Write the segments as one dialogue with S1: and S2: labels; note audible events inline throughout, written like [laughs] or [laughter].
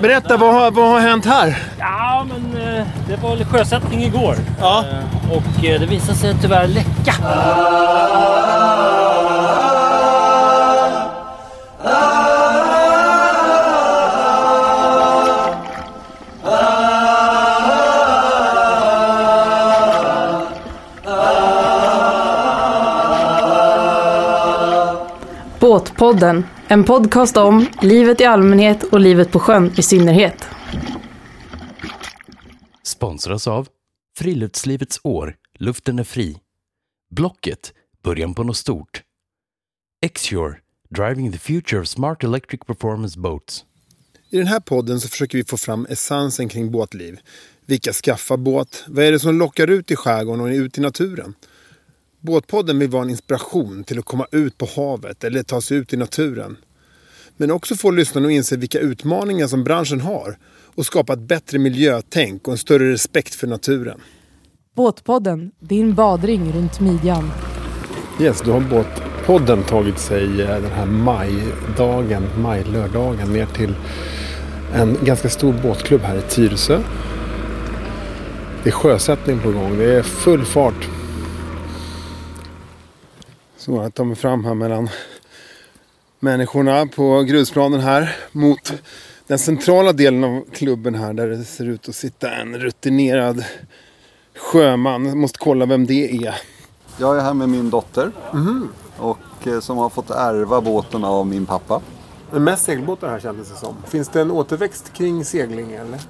S1: berätta, vad har, vad har hänt här?
S2: Ja, men eh, det var väl sjösättning igår.
S1: Ja.
S2: Eh, och eh, det visade sig tyvärr läcka.
S3: Båtpodden, en podcast om livet i allmänhet och livet på sjön i synnerhet.
S4: Sponsras av Friluftslivets år, luften är fri. Blocket, början på något stort. Xure, driving the future of smart electric performance boats.
S1: I den här podden så försöker vi få fram essensen kring båtliv. Vilka skaffar båt? Vad är det som lockar ut i skärgården och ut i naturen? Båtpodden vill vara en inspiration till att komma ut på havet eller ta sig ut i naturen. Men också få lyssnarna att inse vilka utmaningar som branschen har och skapa ett bättre miljötänk och en större respekt för naturen.
S3: Båtpodden, din badring runt midjan.
S1: Yes, då har Båtpodden tagit sig eh, den här majdagen, majlördagen ner till en ganska stor båtklubb här i Tyresö. Det är sjösättning på gång. Det är full fart. Så jag tar mig fram här mellan människorna på grusplanen här mot den centrala delen av klubben här där det ser ut att sitta en rutinerad sjöman. Jag måste kolla vem det är.
S5: Jag är här med min dotter. Och eh, som har fått ärva båten av min pappa.
S1: Men mest segelbåtar här kändes det som. Finns det en återväxt kring segling eller?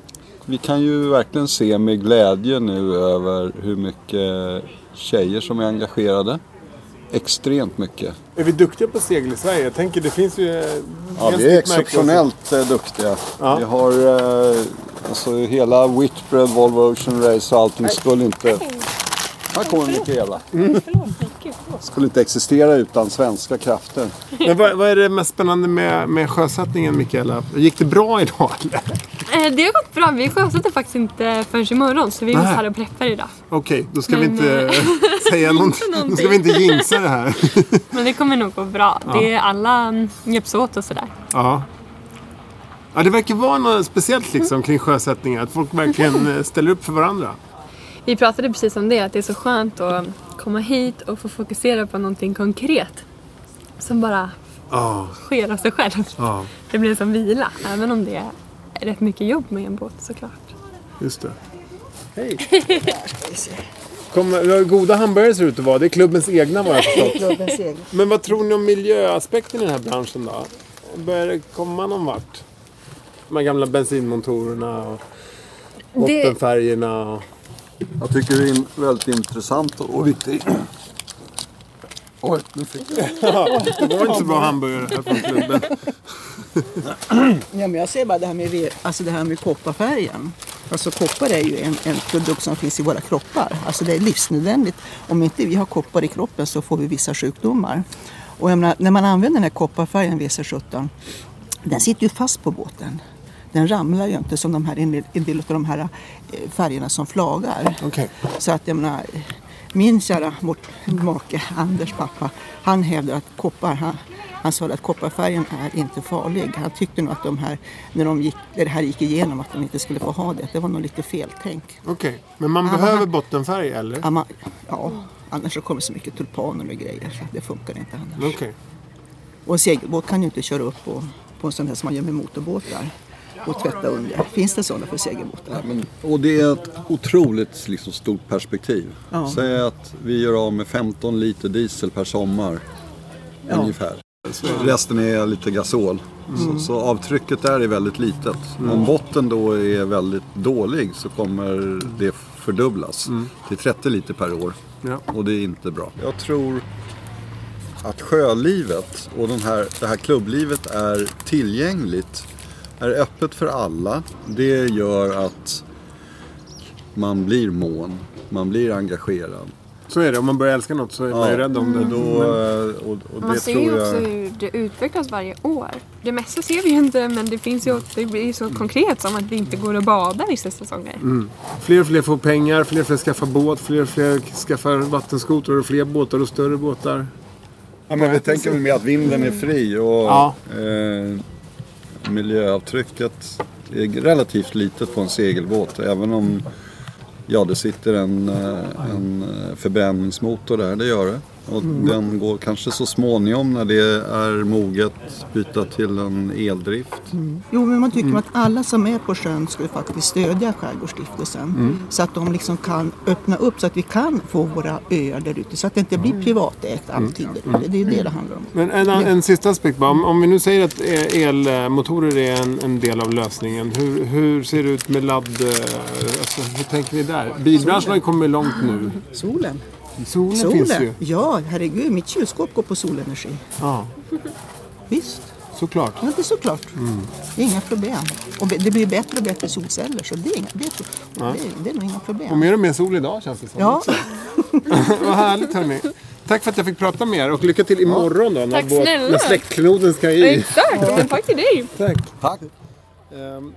S5: Vi kan ju verkligen se med glädje nu över hur mycket tjejer som är engagerade. Extremt mycket.
S1: Är vi duktiga på segel i Sverige? Jag tänker det finns ju... eh,
S5: Ja, vi är exceptionellt eh, duktiga.
S1: Ja.
S5: Vi har eh, alltså hela Whitbread, Volvo Ocean Race och allting skulle inte... Här kommer Mikaela. Skulle inte existera utan svenska krafter.
S1: också. Men vad, vad är det mest spännande med, med sjösättningen Mikaela? Gick det bra idag eller?
S6: Eh, [laughs] Det har gått bra. Vi sjösätter faktiskt inte förrän imorgon så vi är här och preppar idag.
S1: Okej, då ska vi
S6: Men,
S1: inte
S6: eh, [laughs]
S1: säga [laughs] någonting. Då ska vi inte jinxa det här.
S6: Men det kommer nog gå bra. Det är alla mm, hjälps åt och sådär.
S1: Ja. Ja, det verkar vara något speciellt liksom kring sjösättningar. Att folk verkligen eh, ställer upp för varandra.
S6: Vi pratade precis om det, att det är så skönt att komma hit och få fokusera på någonting konkret. Som bara
S1: Ja,
S6: sker av sig själv.
S1: ja,
S6: Det blir som vila, även om det är rätt mycket jobb med en båt såklart.
S1: just det. Hej! [laughs] Kom, vi har goda hamburgare ser ut att vara. Det är klubbens egna vad jag förstått. Men vad tror ni om miljöaspekten i den här branschen då? Börjar det komma någon vart? De här gamla bensinmotorerna och bottenfärgerna. Och...
S5: Jag tycker det är väldigt intressant och viktigt. Oj, nu fick jag. [laughs]
S1: Det var inte så bra hamburgare här från klubben. [clears throat]
S7: Ja, men jag säger bara det här med, alltså det här med kopparfärgen. Alltså koppar är ju en, en produkt som finns i våra kroppar. Alltså det är livsnödvändigt. Om inte vi har koppar i kroppen så får vi vissa sjukdomar. Och menar, när man använder den här kopparfärgen WC17, den sitter ju fast på båten. Den ramlar ju inte som de här, en del- av de här eh, färgerna som flagar.
S1: Okej.
S7: Så att jag menar, min kära make, Anders pappa, han hävdar att koppar, han, han sa att kopparfärgen är inte farlig. Han tyckte nog att de här, när, de gick, när det här gick igenom, att de inte skulle få ha det. Det var nog lite feltänk.
S1: Okej, men man behöver
S7: men-
S1: bottenfärg eller?
S7: Ja, man, ja, annars så kommer så mycket tulpaner och grejer så det funkar inte annars.
S1: Okej.
S7: Och en segelbåt kan ju inte köra upp på, på en sån här som man gör med motorbåtar och tvätta under. Finns det sådana för segelbåtar?
S5: Men, och det är ett otroligt liksom, stort perspektiv.
S7: Ja.
S5: Säg att vi gör av med 15 liter diesel per sommar.
S7: Ja.
S5: Ungefär. Resten är lite gasol. Så, så avtrycket där är väldigt litet. Om botten då är väldigt dålig så kommer det fördubblas till 30 liter per år.
S1: Ja.
S5: Och det är inte bra. Jag tror att sjölivet och den här, det här klubblivet är tillgängligt. Är öppet för alla. Det gör att man blir mån. Man blir engagerad.
S1: Så är det. Om man börjar älska något så är man ju rädd om det.
S5: Och, då, och, och
S6: Man
S5: det
S6: ser
S5: tror
S6: ju
S5: jag...
S6: också hur det utvecklas varje år. Det mesta ser vi ju inte men det finns ju det blir så konkret som att det inte går att bada vissa säsonger.
S1: Fler och fler får pengar, fler och fler skaffar båt, fler och fler skaffar vattenskotrar och fler båtar och större båtar.
S5: Ja, men vi tänker väl med att vinden är fri och
S1: Ja.
S5: eh, miljöavtrycket är relativt litet på en segelbåt även om ja, det sitter en, eh, en eh, förbränningsmotor där, det gör det. Och den går kanske så småningom när det är moget byta till en eldrift.
S8: Jo, men man tycker att alla som är på sjön skulle faktiskt stödja Skärgårdsstiftelsen. Så att de liksom kan öppna upp så att vi kan få våra öar där ute. Så att det inte blir privatägt allting där ute. Det är det det handlar om.
S1: Men en, en sista aspekt bara. Om, om vi nu säger att eh, elmotorer är en, en del av lösningen. Hur, hur ser det ut med ladd... eh, Alltså, hur tänker ni där? Bilbranschen har ju kommit långt nu.
S8: Solen.
S1: Solen, finns ju.
S8: Solen. Ja, herregud. Mitt kylskåp går på solenergi.
S1: Ja,
S8: Visst.
S1: såklart.
S8: Ja, det är såklart. Det är inga problem. Och det blir bättre och bättre solceller. Så det är, inga, det är, det är, det är nog inga
S1: Och
S8: problem.
S1: mer och mer sol idag känns det som.
S8: Ja, [laughs]
S1: Vad härligt hörni. Tack för att jag fick prata med er och lycka till imorgon då. När,
S6: snälla.
S1: när släktklenoden ska i.
S6: Exakt, men tack till dig.
S1: Tack.
S5: Tack!
S1: Ehm,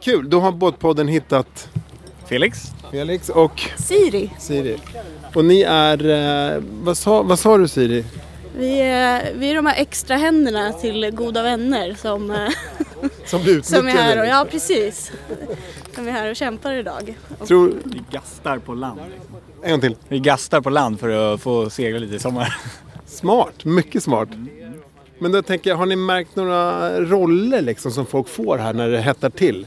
S1: kul, då har Båtpodden hittat
S9: Felix?
S1: Felix och
S10: Siri.
S1: Siri. Och ni är, eh, vad, sa, vad sa du Siri?
S10: Vi är, vi är de här extra händerna till goda vänner som, eh, [laughs]
S1: Som blir
S10: som är här. Och, ja, precis. [laughs] Som är här och kämpar idag.
S1: Tror,
S9: Vi gastar på land.
S1: en gång till.
S9: Vi gastar på land för att få segla lite i sommar.
S1: Smart, mycket smart. Men då tänker jag, har ni märkt några roller liksom som folk får här när det hettar till?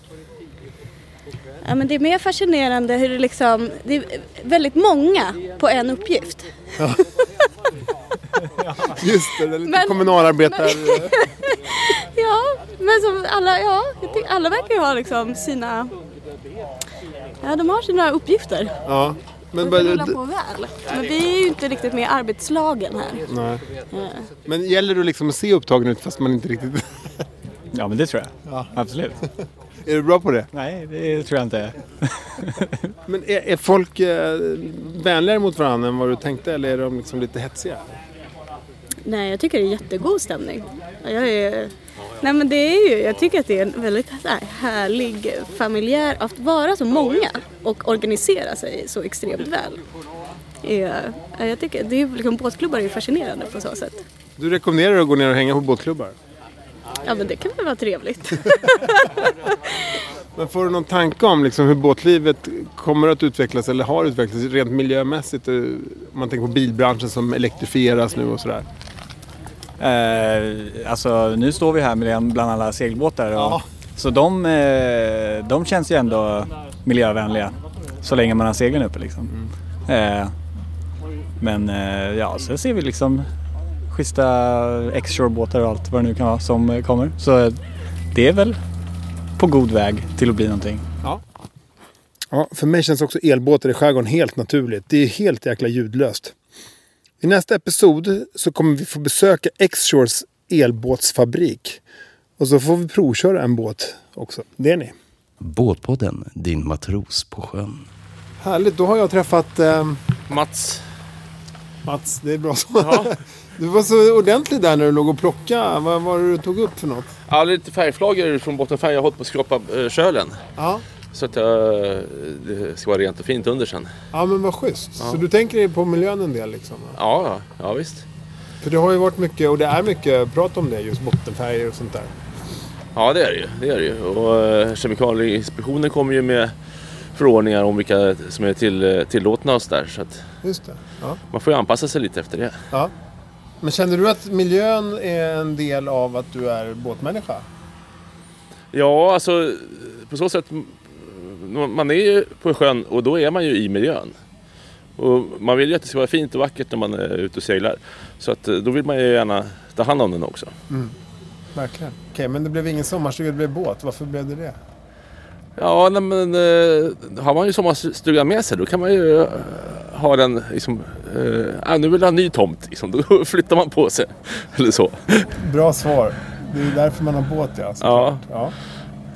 S10: Ja, men det är mer fascinerande hur det liksom, det är väldigt många på en uppgift. [laughs]
S1: Just det, det är lite
S10: Men-
S1: kommunalarbetare... [laughs]
S10: Ja, men som alla, ja, alla verkar ju ha liksom sina, ja de har sina uppgifter.
S1: Ja. Men,
S10: det rullar på väl. Men vi är ju inte riktigt med i arbetslagen här.
S1: nej.
S10: Ja.
S1: Men gäller det liksom att se upptagen ut fast man inte riktigt...
S9: Ja men det tror jag. Absolut.
S1: Är du bra på det?
S9: Nej, det tror jag inte. [laughs]
S1: Men är, är folk eh, vänligare mot varandra än vad du tänkte eller är de liksom lite hetsiga?
S10: Nej, jag tycker det är jättegod stämning. Jag är... Nej men det är ju, jag tycker att det är en väldigt här, härlig familjär, att vara så många och organisera sig så extremt väl. Är, jag tycker, det är liksom, båtklubbar är ju fascinerande på så sätt.
S1: Du rekommenderar att gå ner och hänga på båtklubbar?
S10: Ja men det kan väl vara trevligt. [laughs]
S1: Men får du någon tanke om liksom hur båtlivet kommer att utvecklas eller har utvecklats rent miljömässigt? eh, Om man tänker på bilbranschen som elektrifieras nu och sådär.
S9: Eh, alltså nu står vi här med en bland alla segelbåtar. Och, Så de, eh, de känns ju ändå miljövänliga. Så länge man har seglen uppe liksom. Eh, men eh, ja, så ser vi liksom schyssta X-Shore-båtar och allt vad det nu kan vara som eh, kommer. Så eh, det är väl på god väg till att bli någonting.
S1: Ja, för mig känns också elbåtar i skärgården helt naturligt. Det är helt jäkla ljudlöst. I nästa episod så kommer vi få besöka X-Shores elbåtsfabrik. Och så får vi provköra en båt också. Det är ni.
S4: Båtpodden, din matros på sjön.
S1: Härligt, då har jag träffat eh,
S11: Mats.
S1: Mats. Det är bra så. [laughs] Du var så ordentlig där när du låg och plockade. Vad var det du tog upp för något?
S11: Ja, lite färgflagor från bottenfärg. Jag har hållit på att skrapa eh, kölen.
S1: Ja,
S11: Så att jag, det ska vara rent och fint under sen.
S1: ja men vad schysst. Så du tänker på miljön en del liksom?
S11: Ja, ja, ja visst.
S1: För det har ju varit mycket, och det är mycket prat om det, just bottenfärger och sånt där.
S11: Ja, det är det ju. Det är det ju. Och eh, Kemikalieinspektionen kommer ju med förordningar om vilka som är till, eh, tillåtna och sådär. Så att
S1: Just det. Ja.
S11: man får ju anpassa sig lite efter det.
S1: ja. Men känner du att miljön är en del av att du är båtmänniska?
S11: Ja, alltså på så sätt. Man är ju på sjön och då är man ju i miljön. Och man vill ju att det ska vara fint och vackert när man är ute och seglar. Så att eh, då vill man ju gärna ta hand om den också.
S1: Verkligen. Okej, men det blev ingen sommarstuga, det blev båt. Varför blev det det?
S11: Ja, nej, men eh, har man ju sommarstugan med sig då kan man ju eh, ha den liksom, eh, ah, nu vill jag ha en ny tomt liksom. [laughs] Då flyttar man på sig. Eller så.
S1: Bra svar. Det är därför man har båt, ja.
S11: Ja.
S1: såklart. ja.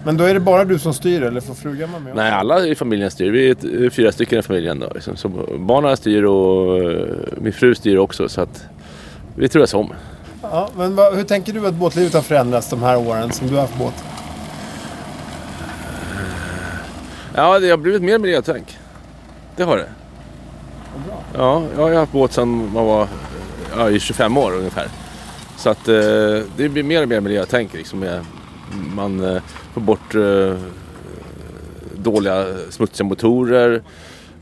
S1: Men då är det bara du som styr, eller får frugan vara med?
S11: Nej, alla i familjen styr. Vi är eh, fyra stycken i familjen då. Liksom. Så barnen styr och eh, min fru styr också. Så att vi turas om.
S1: Ja, men vad, hur tänker du att båtlivet har förändrats de här åren som du har haft båt?
S11: Ja, det har blivit mer miljötänk. Det har det. Ja, jag har ju haft båt sedan man var ja, i 25 år ungefär. Så att eh, det blir mer och mer miljötänk liksom med man eh, får bort eh, dåliga smutsiga motorer.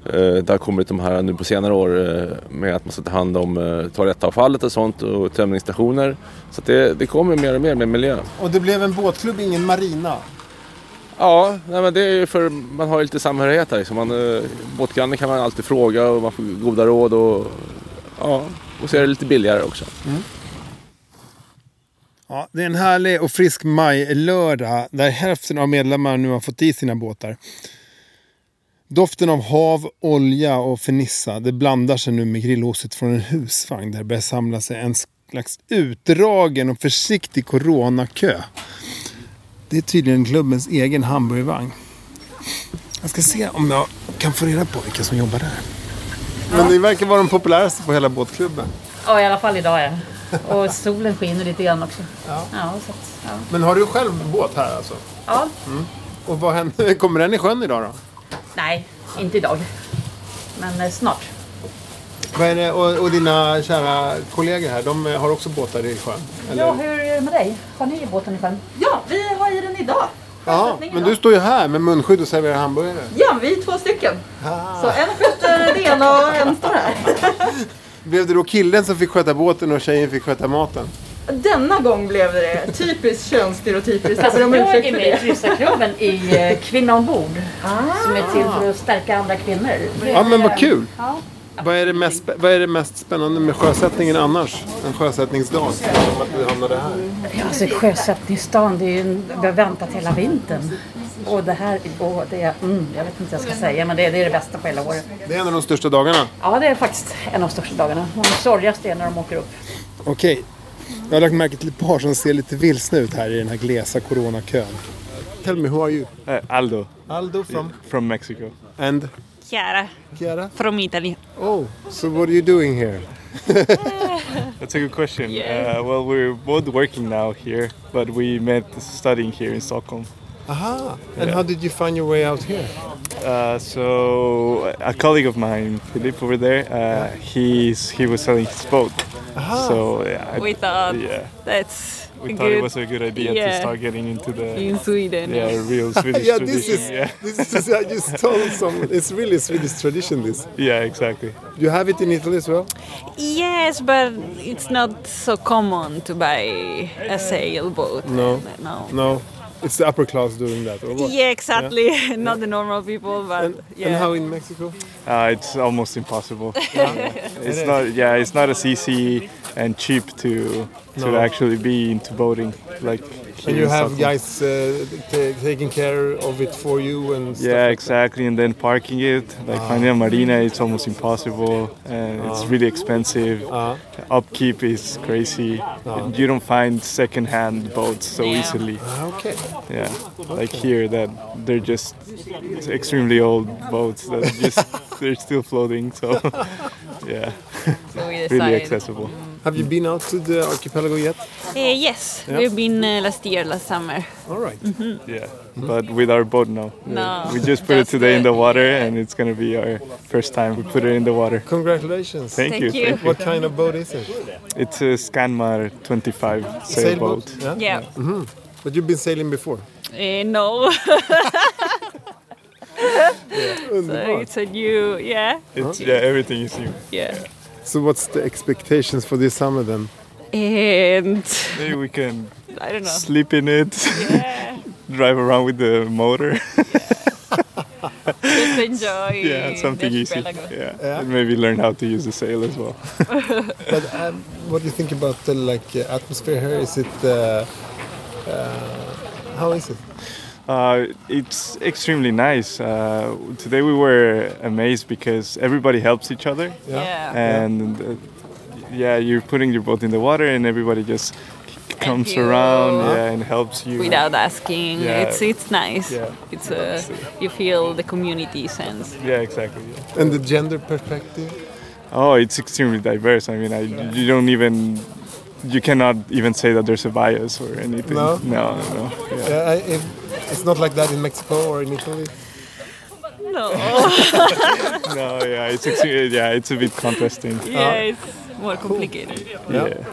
S11: Eh, Det har kommit de här nu på senare år eh, med att man ska ta hand om eh, toalettavfallet och sånt och tömningsstationer. Så att det, det kommer mer och mer med miljö.
S1: Och det blev en båtklubb, ingen marina.
S11: Ja, nej, men det är ju för man har ju lite samhörighet här. Liksom. Man, eh, båtgrannen kan man alltid fråga och man får goda råd och ja, och så är det lite billigare också.
S1: Ja, det är en härlig och frisk majlördag där hälften av medlemmarna nu har fått i sina båtar. Doften av hav, olja och fernissa det blandar sig nu med grillhoset från en husvagn där det börjar samla sig en slags utdragen och försiktig coronakö. Det är tydligen klubbens egen hamburgervagn. Jag ska se om jag kan få reda på vilka som jobbar där. Men det verkar vara de populäraste på hela båtklubben.
S12: Ja, i alla fall idag ja. Och solen skiner lite grann också.
S1: Ja.
S12: Ja, så att, ja.
S1: Men har du själv båt här alltså?
S12: ja.
S1: Mm. Och vad händer? [laughs] Kommer den i sjön idag då?
S12: Nej, inte idag. Men eh, snart.
S1: Vad är det, och, och dina kära kollegor här, de har också båtar i sjön? Eller?
S12: Ja, hur är det med dig? Har ni båten i sjön?
S8: Ja, vi idag.
S1: Ja, men du står ju här med munskydd och serverar hamburgare.
S8: Ja, vi är två stycken. Så en sköter det ena och en står här. [laughs]
S1: Blev det då killen som fick sköta båten och tjejen fick sköta maten?
S8: Denna gång blev det typiskt könsstereotypiskt.
S12: Alltså,
S8: om
S12: jag är med i kryssarklubben i eh, Kvinna ombord. Som är till för att stärka andra kvinnor.
S1: Ja, men vad kul!
S12: Ja.
S1: Vad är, det mest, vad är det mest spännande med sjösättningen annars? En sjösättningsdag? Att du hamnade här.
S12: Ja, alltså sjösättningsdagen, det är ju vi har väntat hela vintern. Och det här, och det mm, jag vet inte vad jag ska säga, men det, det är det bästa på hela året.
S1: Det är en av de största dagarna.
S12: Ja, det är faktiskt en av de största dagarna. Och de sorgligaste är när de åker upp.
S1: Okej. Jag har lagt märke till ett par som ser lite vilsna ut här i den här glesa coronakön. Tell me, who are you?
S13: Uh, Aldo.
S1: Aldo from?
S13: From Mexico.
S1: And?
S14: Chiara.
S1: Chiara?
S14: From Italy.
S1: Oh, so what are you doing here? [laughs]
S13: That's a good question. Uh, well, we're both working now here, but we met studying here in Stockholm.
S1: Aha! And
S13: Yeah.
S1: how did you find your way out here?
S13: Uh, so a colleague of mine, Philip over there, uh, he's he was selling his boat.
S1: Aha.
S13: So yeah, I-
S14: We thought
S13: yeah,
S14: that's
S13: we
S14: a
S13: thought it was a good idea to start getting into the
S14: In Sweden,
S13: Yeah,
S14: yeah.
S13: real [laughs] Swedish
S1: yeah,
S13: tradition.
S1: this is,
S13: yeah.
S1: this is I just told someone. It's really Swedish tradition. This.
S13: yeah, exactly.
S1: You have it in Italy as well.
S14: Yes, but it's not so common to buy a sailboat.
S1: No.
S14: No.
S1: No. It's the upper class doing that, or what?
S14: Yeah, exactly. [laughs] not the normal people, but
S1: And,
S14: yeah.
S1: and how in Mexico?
S13: Uh, it's almost impossible. [laughs]
S1: Yeah.
S13: it's
S1: It is.
S13: not. Yeah, it's not as easy and cheap to to
S1: No.
S13: actually be into boating like. Here
S1: And you have
S13: Stockholm.
S1: guys uh, ta- taking care of it for you and stuff
S13: Yeah,
S1: like
S13: exactly. And then parking it, like
S1: Ah.
S13: finding a marina, it's almost impossible, and it's
S1: Ah.
S13: really expensive.
S1: Ah.
S13: Upkeep is crazy.
S1: Ah.
S13: You don't find second-hand boats so
S14: Yeah.
S13: easily.
S1: Ah, okay.
S13: Yeah, like here, that they're just extremely old boats that just [laughs] they're still floating. So [laughs] yeah,
S14: So we [laughs]
S13: really
S14: decided-
S13: accessible.
S1: Have you been out to the archipelago yet?
S14: Uh, yes,
S1: Yeah.
S14: we've been uh, last year, last summer.
S1: All right.
S14: Mhm.
S13: Yeah, but with our boat now.
S14: No,
S13: we just put it
S14: just
S13: today in
S14: the-
S13: the water, and it's gonna be our first time we put it in the water.
S1: Congratulations.
S13: Thank,
S14: Thank
S13: you.
S14: you.
S13: Thank you.
S1: What kind of boat is it?
S13: It's a Scanmar 25 sailboat.
S1: Yeah.
S14: Yeah.
S1: hmm But you've been sailing before.
S14: Uh, no. [laughs] so it's a new, yeah.
S13: It's yeah, everything is new.
S14: Yeah.
S1: So what's the expectations for this summer then?
S14: And
S13: Maybe we can
S14: I don't know.
S13: sleep in it, [laughs] drive around with the motor.
S14: Just enjoy. [laughs]
S13: yeah, something easy. Yeah.
S1: Yeah.
S13: and maybe learn how to use the sail as well. [laughs]
S1: But um, what do you think about the like uh, atmosphere here? Is it uh, uh, how is it?
S13: Uh, it's extremely nice. Uh, today we were amazed because everybody helps each other.
S1: Yeah.
S14: Yeah.
S13: And uh, yeah, you're putting your boat in the water and everybody just comes around yeah, and helps you.
S14: Without asking,
S13: Yeah.
S14: it's it's nice.
S13: Yeah.
S14: It's uh, you feel the community sense.
S13: Yeah, exactly. yeah.
S1: And the gender perspective?
S13: Oh, it's extremely diverse. I mean, I, you don't even, you cannot even say that there's a bias or anything.
S1: No?
S13: no, no. no. Yeah.
S1: Yeah, I, if, it's not like that in Mexico or in Italy.
S14: No. [laughs]
S13: no, yeah, it's yeah, it's a bit contrasting.
S14: yeah, it's more complicated.
S13: Yeah.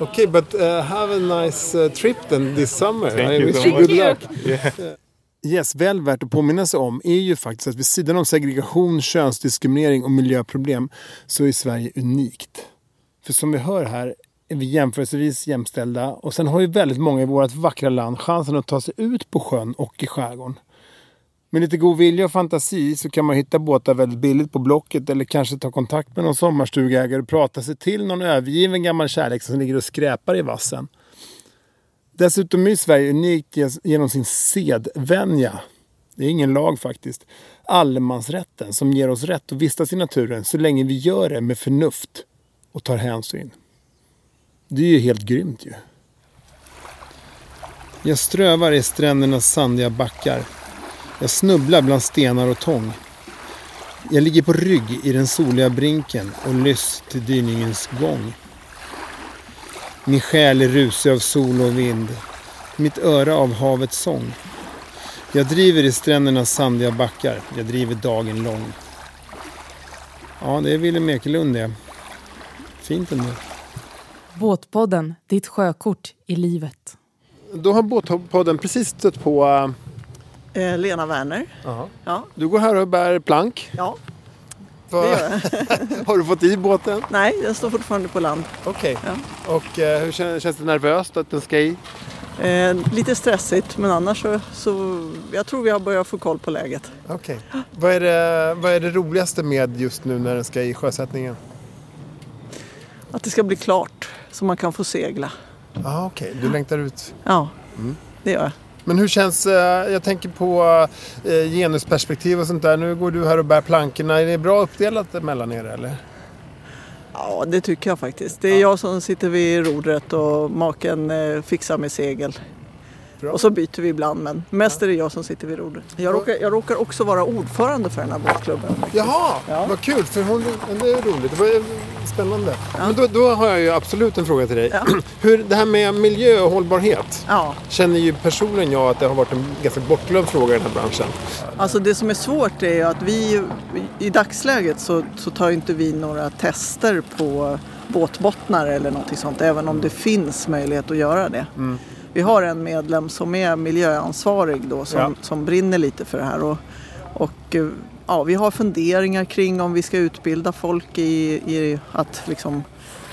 S1: Okay, but uh, have a nice uh, trip then this summer.
S13: Thank
S1: I
S13: you
S1: wish
S13: so
S1: you good
S13: much.
S1: luck. [laughs]
S13: Yeah. [laughs]
S1: Yes, väl värt att påminna sig om är ju faktiskt att vid sidan om segregation, könsdiskriminering och miljöproblem så är Sverige unikt. För som vi hör här är vi jämförelsevis jämställda och sen har ju väldigt många i vårt vackra land chansen att ta sig ut på sjön och i skärgården. Med lite god vilja och fantasi så kan man hitta båtar väldigt billigt på Blocket eller kanske ta kontakt med någon sommarstugägare och prata sig till någon övergiven gammal kärlek som ligger och skräpar i vassen. Dessutom är Sverige unikt genom sin sedvänja. Det är ingen lag faktiskt. Allemansrätten som ger oss rätt att vistas i naturen så länge vi gör det med förnuft och tar hänsyn. Det är ju helt grymt ju. Jag strövar i strändernas sandiga backar. Jag snubblar bland stenar och tång. Jag ligger på rygg i den soliga brinken och lyss till dyningens gång. Min själ är rusig av sol och vind. Mitt öra av havets sång. Jag driver i strändernas sandiga backar. Jag driver dagen lång. Ja, det är Willem Ekelund det. Fint ändå.
S3: Båtpodden, ditt sjökort i livet.
S1: Då har Båtpodden precis stött på...
S8: Eh, Lena Werner.
S1: Aha.
S8: Ja.
S1: Du går här och bär plank.
S8: Ja,
S1: Vad-
S8: det gör jag. [laughs]
S1: har du fått i båten?
S8: Nej, den står fortfarande på land.
S1: Okej. Och eh, hur känns, känns det nervöst att den ska i?
S8: Eh, lite stressigt, men annars så, så... Jag tror vi har börjat få koll på läget.
S1: Okej. Vad, är det, vad är det roligaste med just nu när den ska i sjösättningen?
S8: Att det ska bli klart, så man kan få segla.
S1: Ja, okej. Du längtar ut.
S8: Ja,
S1: Mm.
S8: det gör jag.
S1: Men hur känns, eh, jag tänker på eh, genusperspektiv och sånt där. Nu går du här och bär plankorna. Är det bra uppdelat mellan er eller?
S8: Ja, det tycker jag faktiskt. Det är jag som sitter vid rodret och maken eh, fixar med segel. Och så byter vi ibland, men mest är det jag som sitter vid rodret. Jag råkar, jag råkar också vara ordförande för den här båtklubben.
S1: Jaha, vad kul. För hon, det är roligt. Det var spännande. Men då, då har jag ju absolut en fråga till dig. [clears throat] Hur, det här med miljö och hållbarhet. Känner ju personligen jag att det har varit en ganska bortglömd fråga i den här branschen.
S8: Alltså det som är svårt är att vi i dagsläget så, så tar inte vi några tester på båtbottnar eller någonting sånt, även om det finns möjlighet att göra det.
S1: Mm.
S8: Vi har en medlem som är miljöansvarig då som,
S1: Ja.
S8: som brinner lite för det här. Och, och eh, ja, vi har funderingar kring om vi ska utbilda folk i, i att liksom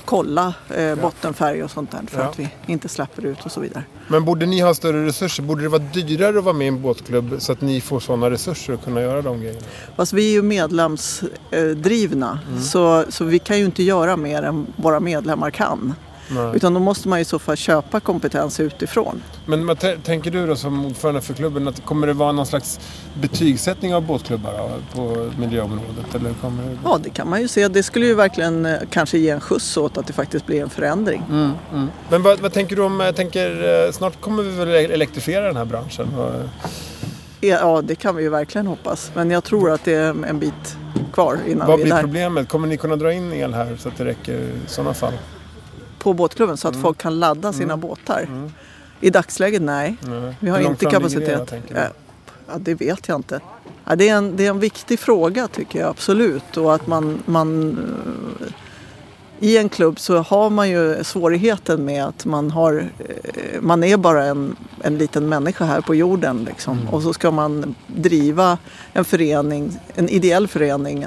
S8: kolla eh, bottenfärg och sånt där för
S1: Ja.
S8: att vi inte släpper ut och så vidare.
S1: Men borde ni ha större resurser? Borde det vara dyrare att vara med i en båtklubb så att ni får sådana resurser att kunna göra de grejerna?
S8: Fast vi är ju medlemsdrivna
S1: Mm.
S8: så, så vi kan ju inte göra mer än våra medlemmar kan.
S1: Nej.
S8: Utan då måste man i så fall köpa kompetens utifrån.
S1: Men vad tänker du då som ordförande för klubben? Att kommer det vara någon slags betygssättning av båtklubbar då, på miljöområdet? Eller kommer det...
S8: Ja, det kan man ju se. Det skulle ju verkligen eh, kanske ge en skjuts åt att det faktiskt blir en förändring.
S1: Mm, mm. Men vad, vad tänker du om, jag tänker, eh, snart kommer vi väl elektrifiera den här branschen?
S8: Ja, det kan vi ju verkligen hoppas. Men jag tror att det är en bit kvar innan
S1: Vad
S8: vi är
S1: blir
S8: där.
S1: problemet? Kommer ni kunna dra in el här så att det räcker i sådana fall?
S8: På båtklubben så att
S1: Mm.
S8: folk kan ladda sina båtar. I dagsläget nej.
S1: Nej.
S8: Vi har inte
S1: det,
S8: kapacitet.
S1: du?
S8: Ja, ja, det vet jag inte. Ja, det, är en, det är en viktig fråga tycker jag absolut. Och att man, man eh, I en klubb så har man ju svårigheten med att man har eh, Man är bara en, en liten människa här på jorden liksom.
S1: Mm.
S8: Och så ska man driva en förening, en ideell förening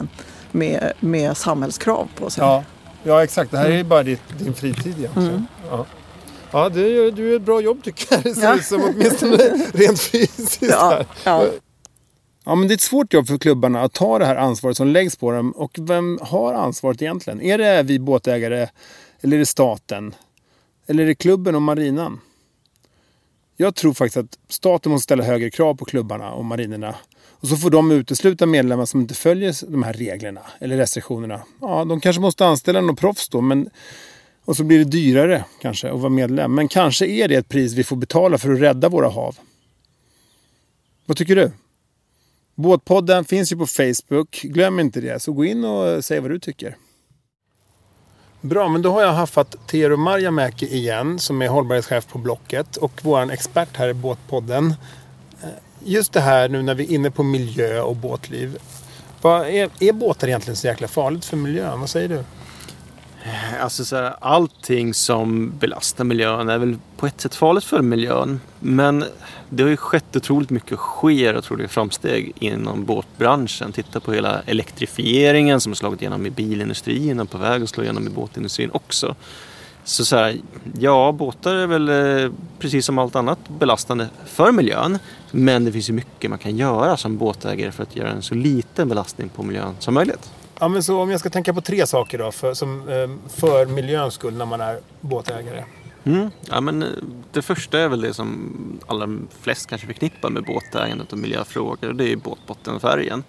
S8: med, med samhällskrav på sig.
S1: Ja, ja exakt. Det här är ju
S8: Mm.
S1: bara ditt, din fritid egentligen.
S8: Mm.
S1: Ja, ja du, gör- du gör ett bra jobb tycker jag. Det ser
S8: Ja.
S1: ut som åtminstone rent fysiskt.
S8: Ja, ja.
S1: Ja, men det är ett svårt jobb för klubbarna att ta det här ansvaret som läggs på dem. Och vem har ansvaret egentligen? Är det vi båtägare? Eller är det staten? Eller är det klubben och marinan? Jag tror faktiskt att staten måste ställa högre krav på klubbarna och marinerna. Och så får de utesluta medlemmar som inte följer de här reglerna eller restriktionerna. Ja, de kanske måste anställa någon proffs då, men och så blir det dyrare kanske att vara medlem. Men kanske är det ett pris vi får betala för att rädda våra hav. Vad tycker du? Båtpodden finns ju på Facebook. Glöm inte det. Så gå in och säg vad du tycker. Bra, men då har jag haffat Tero Marjamäki igen som är hållbarhetschef på Blocket och vår expert här i Båtpodden. Just det här nu när vi är inne på miljö och båtliv. Vad är, är båtar egentligen så jäkla farligt för miljön? Vad säger du?
S15: alltså så här, allting som belastar miljön är väl på ett sätt farligt för miljön. Men det har ju skett otroligt mycket och sker otroliga framsteg inom båtbranschen. Titta på hela elektrifieringen som har slagit igenom i bilindustrin och på väg att slå igenom i båtindustrin också. Så, så här, ja, båtar är väl eh, precis som allt annat belastande för miljön. Men det finns ju mycket man kan göra som båtägare för att göra en så liten belastning på miljön som möjligt.
S1: Ja, men så om jag ska tänka på tre saker då för, som, eh, för miljöns skull när man är båtägare.
S15: Mm. Ja, men eh, det första är väl det som allra flest kanske förknippar med båtägandet och miljöfrågor. Det är båtbottenfärgen.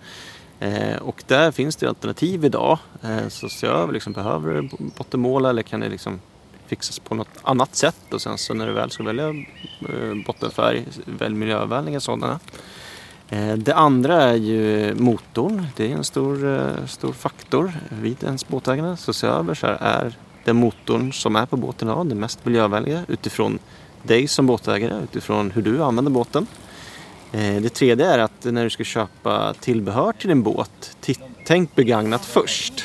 S15: Eh, och där finns det alternativ idag. Eh, så se över, liksom, behöver du bottenmåla eller kan det liksom fixas på något annat sätt? Och sen så när du väl ska välja eh, bottenfärg, välj miljövänliga sådana. Eh, det andra är ju motorn. Det är en stor, eh, stor faktor vid ens båtägande. Så se över så här, är den motorn som är på båten idag den mest miljövänliga utifrån dig som båtägare, utifrån hur du använder båten. Det tredje är att när du ska köpa tillbehör till din båt, tänk begagnat först.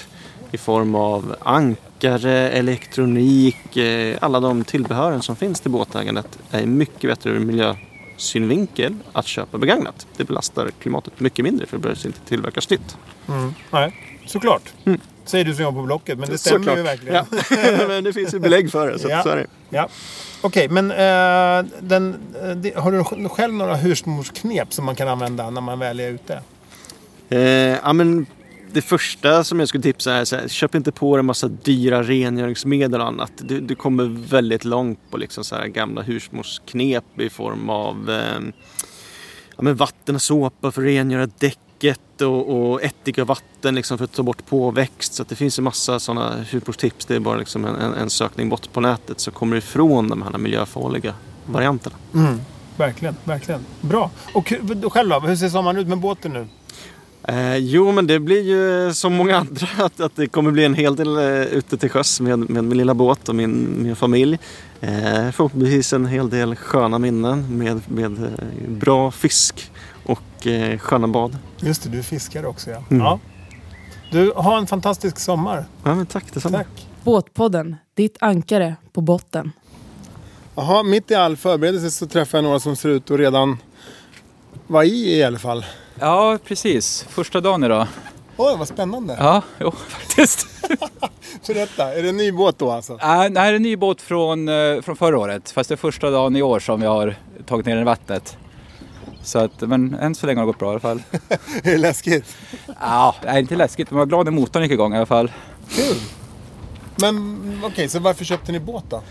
S15: I form av ankare, elektronik, eh, alla de tillbehören som finns till båtägandet är mycket bättre ur miljösynvinkel att köpa begagnat. Det belastar klimatet mycket mindre för det behövs inte tillverkas nytt.
S1: Mm. Nej, såklart. Säger du som jobbar på Blocket, men det stämmer
S15: Såklart.
S1: ju verkligen.
S15: Ja. [laughs] Men det finns ju belägg för det, så att så är det.
S1: Ja. Okej, men eh, den, eh, det, har du själv några husmorsknep som man kan använda när man väl är ute?
S15: Eh, ja, men det första som jag skulle tipsa är så här, köp inte på dig en massa dyra rengöringsmedel och annat. Du, du kommer väldigt långt på liksom så här gamla husmorsknep i form av eh, ja, men vatten och såpa för att rengöra däcket och, och ättika och vatten liksom för att ta bort påväxt. Så att det finns en massa sådana husmorstips. Det är bara liksom en, en, en sökning bort på nätet så kommer du ifrån de här miljöfarliga varianterna.
S1: Mm. Verkligen, verkligen. Bra. Och själv då? Hur ser sommaren ut med båten nu?
S15: Eh, jo, men det blir ju som många andra [laughs] att, att det kommer bli en hel del eh, ute till sjöss med, med min lilla båt och min, min familj. Eh, förhoppningsvis en hel del sköna minnen med, med eh, bra fisk och eh, sköna bad.
S1: Just det, du är fiskare också ja.
S15: Mm.
S1: ja. Du, ha en fantastisk sommar.
S15: Ja, men tack detsamma.
S1: Tack.
S3: Båtpodden, ditt ankare på botten.
S1: Jaha, mitt i all förberedelse så träffar jag några som ser ut att redan vara i i alla fall.
S16: Ja, precis. Första dagen idag.
S1: Oj, vad spännande.
S16: Ja, jo, [laughs] faktiskt. [laughs]
S1: Berätta, är det en ny båt då alltså?
S16: Äh, det här är en ny båt från, eh, från förra året. Fast det är första dagen i år som vi har tagit ner den i vattnet. Så att, men än så länge har det gått bra i alla fall. [laughs]
S1: är det läskigt?
S16: Ja, det är inte läskigt. Men jag var glad när motorn gick igång i alla fall.
S1: Kul! Men okej, så varför köpte ni båt då?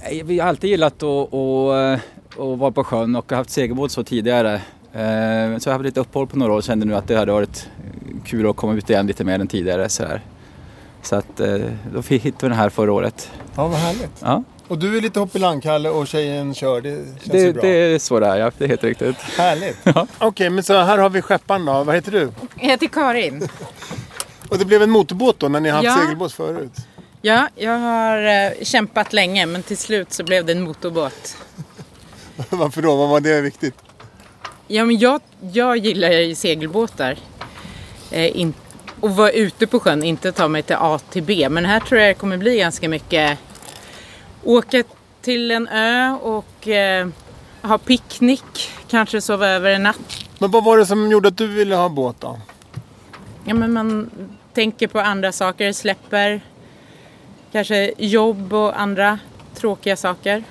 S16: Nej, Vi har alltid gillat att, att, att vara på sjön och har haft segelbåt så tidigare. Eh, Så jag har haft lite uppehåll på några år och kände nu att det hade varit kul att komma ut igen lite mer än tidigare. Så, här. så att eh, då fick- hittade vi den här förra året.
S1: Ja, vad härligt.
S16: Ja,
S1: Och du är lite hoppelangkalle och tjejen kör, det känns
S16: det,
S1: ju bra.
S16: det är så det är, ja. Det är helt riktigt.
S1: Härligt. [laughs] Okej, men så här har vi skepparen då. Vad heter du?
S17: Jag heter Karin.
S1: Och det blev en motorbåt då när ni haft
S17: Ja.
S1: segelbåt förut?
S17: Ja, jag har eh, kämpat länge men till slut så blev det en motorbåt. [laughs]
S1: Varför då? Vad var det viktigt?
S17: Ja, men jag, jag gillar ju segelbåtar. Eh, in, och vara ute på sjön, inte ta mig till A till B. Men här tror jag det kommer bli ganska mycket åka till en ö och eh, ha picknick. Kanske sova över en natt.
S1: Men vad var det som gjorde att du ville ha båt då?
S17: Ja, men man tänker på andra saker, släpper kanske jobb och andra tråkiga saker.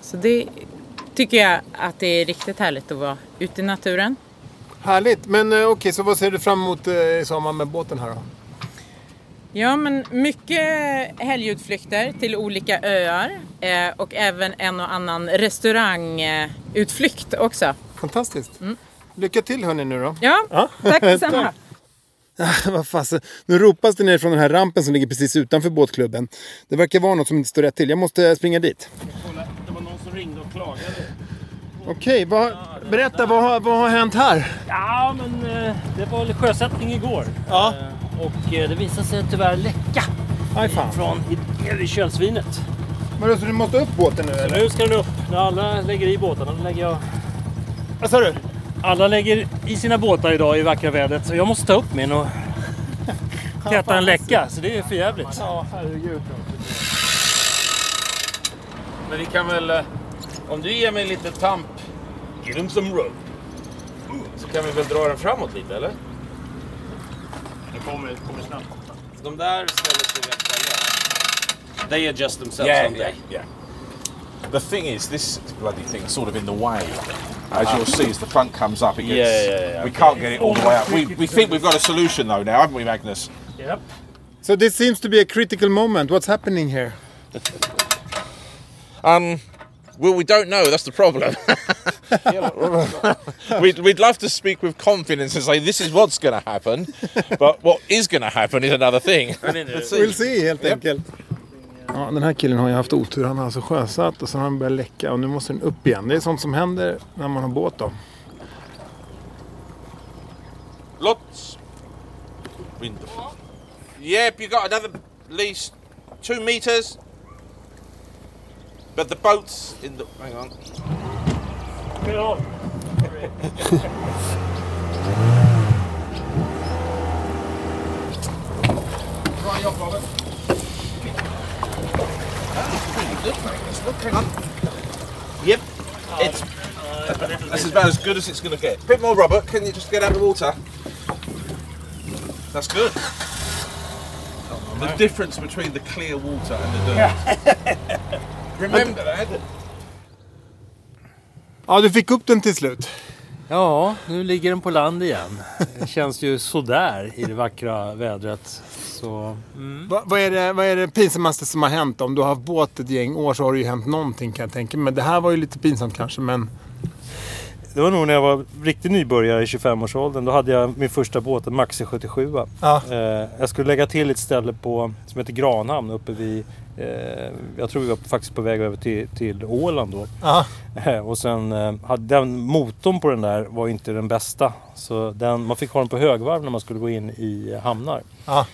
S17: Så det tycker jag att det är riktigt härligt att vara ute i naturen.
S1: Härligt. Men eh, okej, så vad ser du fram emot eh, i sommar med båten här då?
S17: Ja, men mycket helgutflykter till olika öar eh, och även en och annan restaurangutflykt också.
S1: Fantastiskt. Lycka till hörni nu då.
S17: Ja, tack [laughs] detsamma.
S1: Vad fasen. Nu ropas det ner från den här rampen som ligger precis utanför båtklubben. Det verkar vara något som inte står rätt till. Jag måste springa dit.
S2: Som ringde och klagade.
S1: Okej, vad, berätta vad, har- vad har hänt här?
S2: Ja, men eh, det var väl sjösättning igår.
S1: Ja.
S2: Eh, Och eh, det visade sig tyvärr läcka
S1: Aj fan.
S2: från i, i kölsvinet.
S1: Vadå, så du måste upp båten nu
S2: Så
S1: eller?
S2: nu ska den upp. När alla lägger i båtarna, då lägger jag...
S1: Vad sa du?
S2: Alla lägger i sina båtar idag i vackra vädret, så jag måste ta upp min och... [laughs] tätare än läcka, så det är för jävligt.
S1: Ja, herregud.
S11: Men vi kan väl... eh, Om du ger mig lite tamp, give them some rope. Så kan vi väl dra den framåt lite, eller?
S2: Det kommer, kommer snabbt.
S11: De där ställer sig rätt ställe. They adjust themselves,
S18: Yeah,
S11: don't
S18: yeah, yeah. The thing is, this bloody thing is sort of in the way. As you'll see, as the front comes up, it gets.
S11: Yeah, yeah, yeah,
S18: We
S11: okay.
S18: can't get it all the way up. We, we think we've got a solution though now, haven't we, Magnus?
S2: Yep.
S1: So this seems to be a critical moment. What's happening here? [laughs]
S18: Um, well, we don't know. That's the problem. [laughs] we'd, we'd love to speak with confidence and say this is what's going to happen, [laughs] but what is going to happen is another thing.
S1: We'll see helt enkelt. Ja, den här killen har ju haft otur. Han har alltså sjösatt och sen har han börjat läcka och nu måste den upp igen. Det är sånt som händer när man har båt då.
S18: Lots. Wind. Yep, you got another at least two meters. But the boat's in the. Hang on. Get on. right off, Robert. That's pretty good, Magnus. Look, hang on. Yep, it's. That's about as good as it's going to get. bit more, Robert. Can you just get out of the water? That's good. The difference between the clear water and the dirt. [laughs] Remember that.
S1: Ja, du fick upp den till slut.
S2: Ja, nu ligger den på land igen. Det känns ju sådär i det vackra vädret. Så, mm.
S1: Va, vad, är det, vad är det pinsammaste som har hänt? Om du har haft båt ett gäng år så har det ju hänt någonting kan jag tänka mig. Men det här var ju lite pinsamt kanske men...
S2: Det var nog när jag var riktig nybörjare i 25-årsåldern. Då hade jag min första båt, en Maxi 77.
S1: Ja.
S2: Eh, jag skulle lägga till ett ställe på, som heter Granhamn uppe vid... Eh, jag tror vi var faktiskt på väg över till, till Åland då.
S1: Ja.
S2: Eh, och sen eh, hade den motorn på den där var inte den bästa. Så den, man fick ha den på högvarv när man skulle gå in i hamnar.
S1: Ja.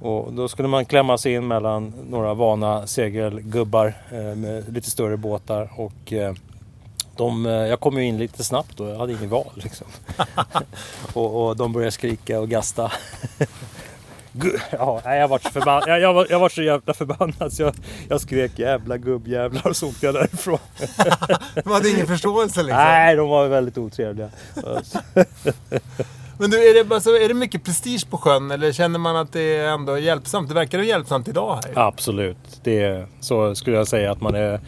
S2: Och då skulle man klämma sig in mellan några vana segelgubbar eh, med lite större båtar. Och, eh, de, eh, jag kom ju in lite snabbt då, jag hade ingen val liksom. [laughs] och, och de började skrika och gasta. [laughs] Ja, jag var så förbannad. Jag, jag, var, jag var så jävla förbannad så jag, jag skrek jävla gubbjävlar och så åkte jag därifrån. [laughs]
S1: De hade ingen förståelse liksom.
S2: Nej, de var väldigt otrevliga.
S1: Men du, är det, alltså, är det mycket prestige på sjön eller känner man att det är ändå hjälpsamt? Det verkar ju hjälpsamt idag här.
S2: Absolut, det är, så skulle jag säga att man är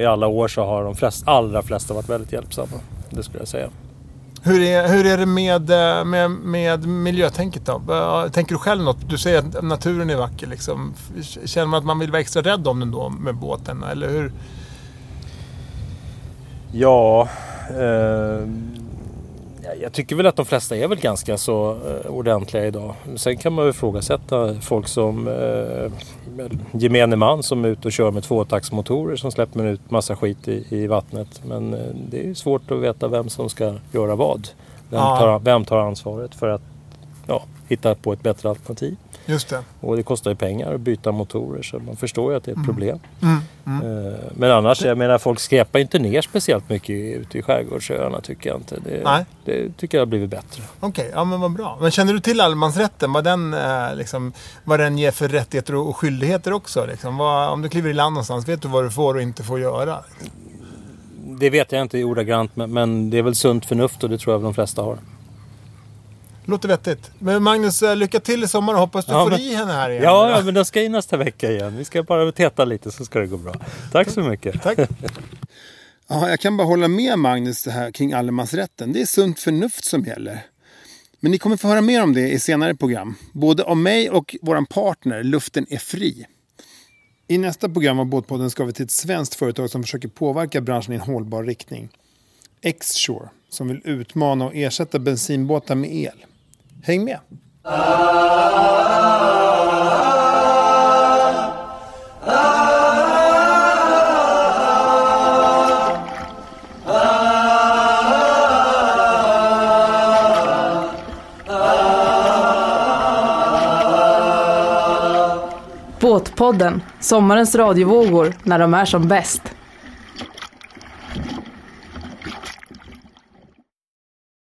S2: i alla år så har de flest, allra flesta varit väldigt hjälpsamma. Det skulle jag säga.
S1: Hur är, hur är det med, eh, med, med miljötänket då? Tänker du själv något? Du säger att naturen är vacker liksom. Känner man att man vill vara extra rädd om den då med båten? Eller hur?
S2: Ja, eh, ja, jag tycker väl att de flesta är väl ganska så eh, ordentliga idag. Sen kan man ju ifrågasätta folk som eh, gemene man som är ute och kör med tvåtaktsmotorer som släpper ut massa skit i, i vattnet. Men eh, det är svårt att veta vem som ska göra vad. Vem, tar, vem tar ansvaret för att ja, hitta på ett bättre alternativ?
S1: Just det.
S2: Och det kostar ju pengar att byta motorer så man förstår ju att det är ett
S1: Mm.
S2: problem.
S1: Mm, mm.
S2: Eh, Men annars, jag menar folk skräpar inte ner speciellt mycket ute i skärgårdsöarna tycker jag inte. Det,
S1: Nej.
S2: det tycker jag har blivit bättre.
S1: Okej, ja men vad bra. Men känner du till allemansrätten? Vad den, eh, liksom, vad den ger för rättigheter och skyldigheter också? Liksom? Vad, om du kliver i land någonstans, vet du vad du får och inte får göra?
S2: Det vet jag inte ordagrant men, men det är väl sunt förnuft och det tror jag de flesta har.
S1: Låter vettigt. Men Magnus, eh, lycka till i sommar och hoppas du
S2: Ja,
S1: får
S2: men-
S1: i henne här igen.
S2: Ja, ja, men den ska in nästa vecka igen. Vi ska bara täta lite så ska det gå bra. Tack så mycket.
S1: Tack. [laughs] Ja, jag kan bara hålla med Magnus det här kring allemansrätten. Det är sunt förnuft som gäller. Men ni kommer få höra mer om det i senare program. Både av mig och vår partner Luften är fri. I nästa program av Båtpodden ska vi till ett svenskt företag som försöker påverka branschen i en hållbar riktning. X-Shore, som vill utmana och ersätta bensinbåtar med el. Häng med!
S3: Båtpodden, sommarens radiovågor när de är som bäst.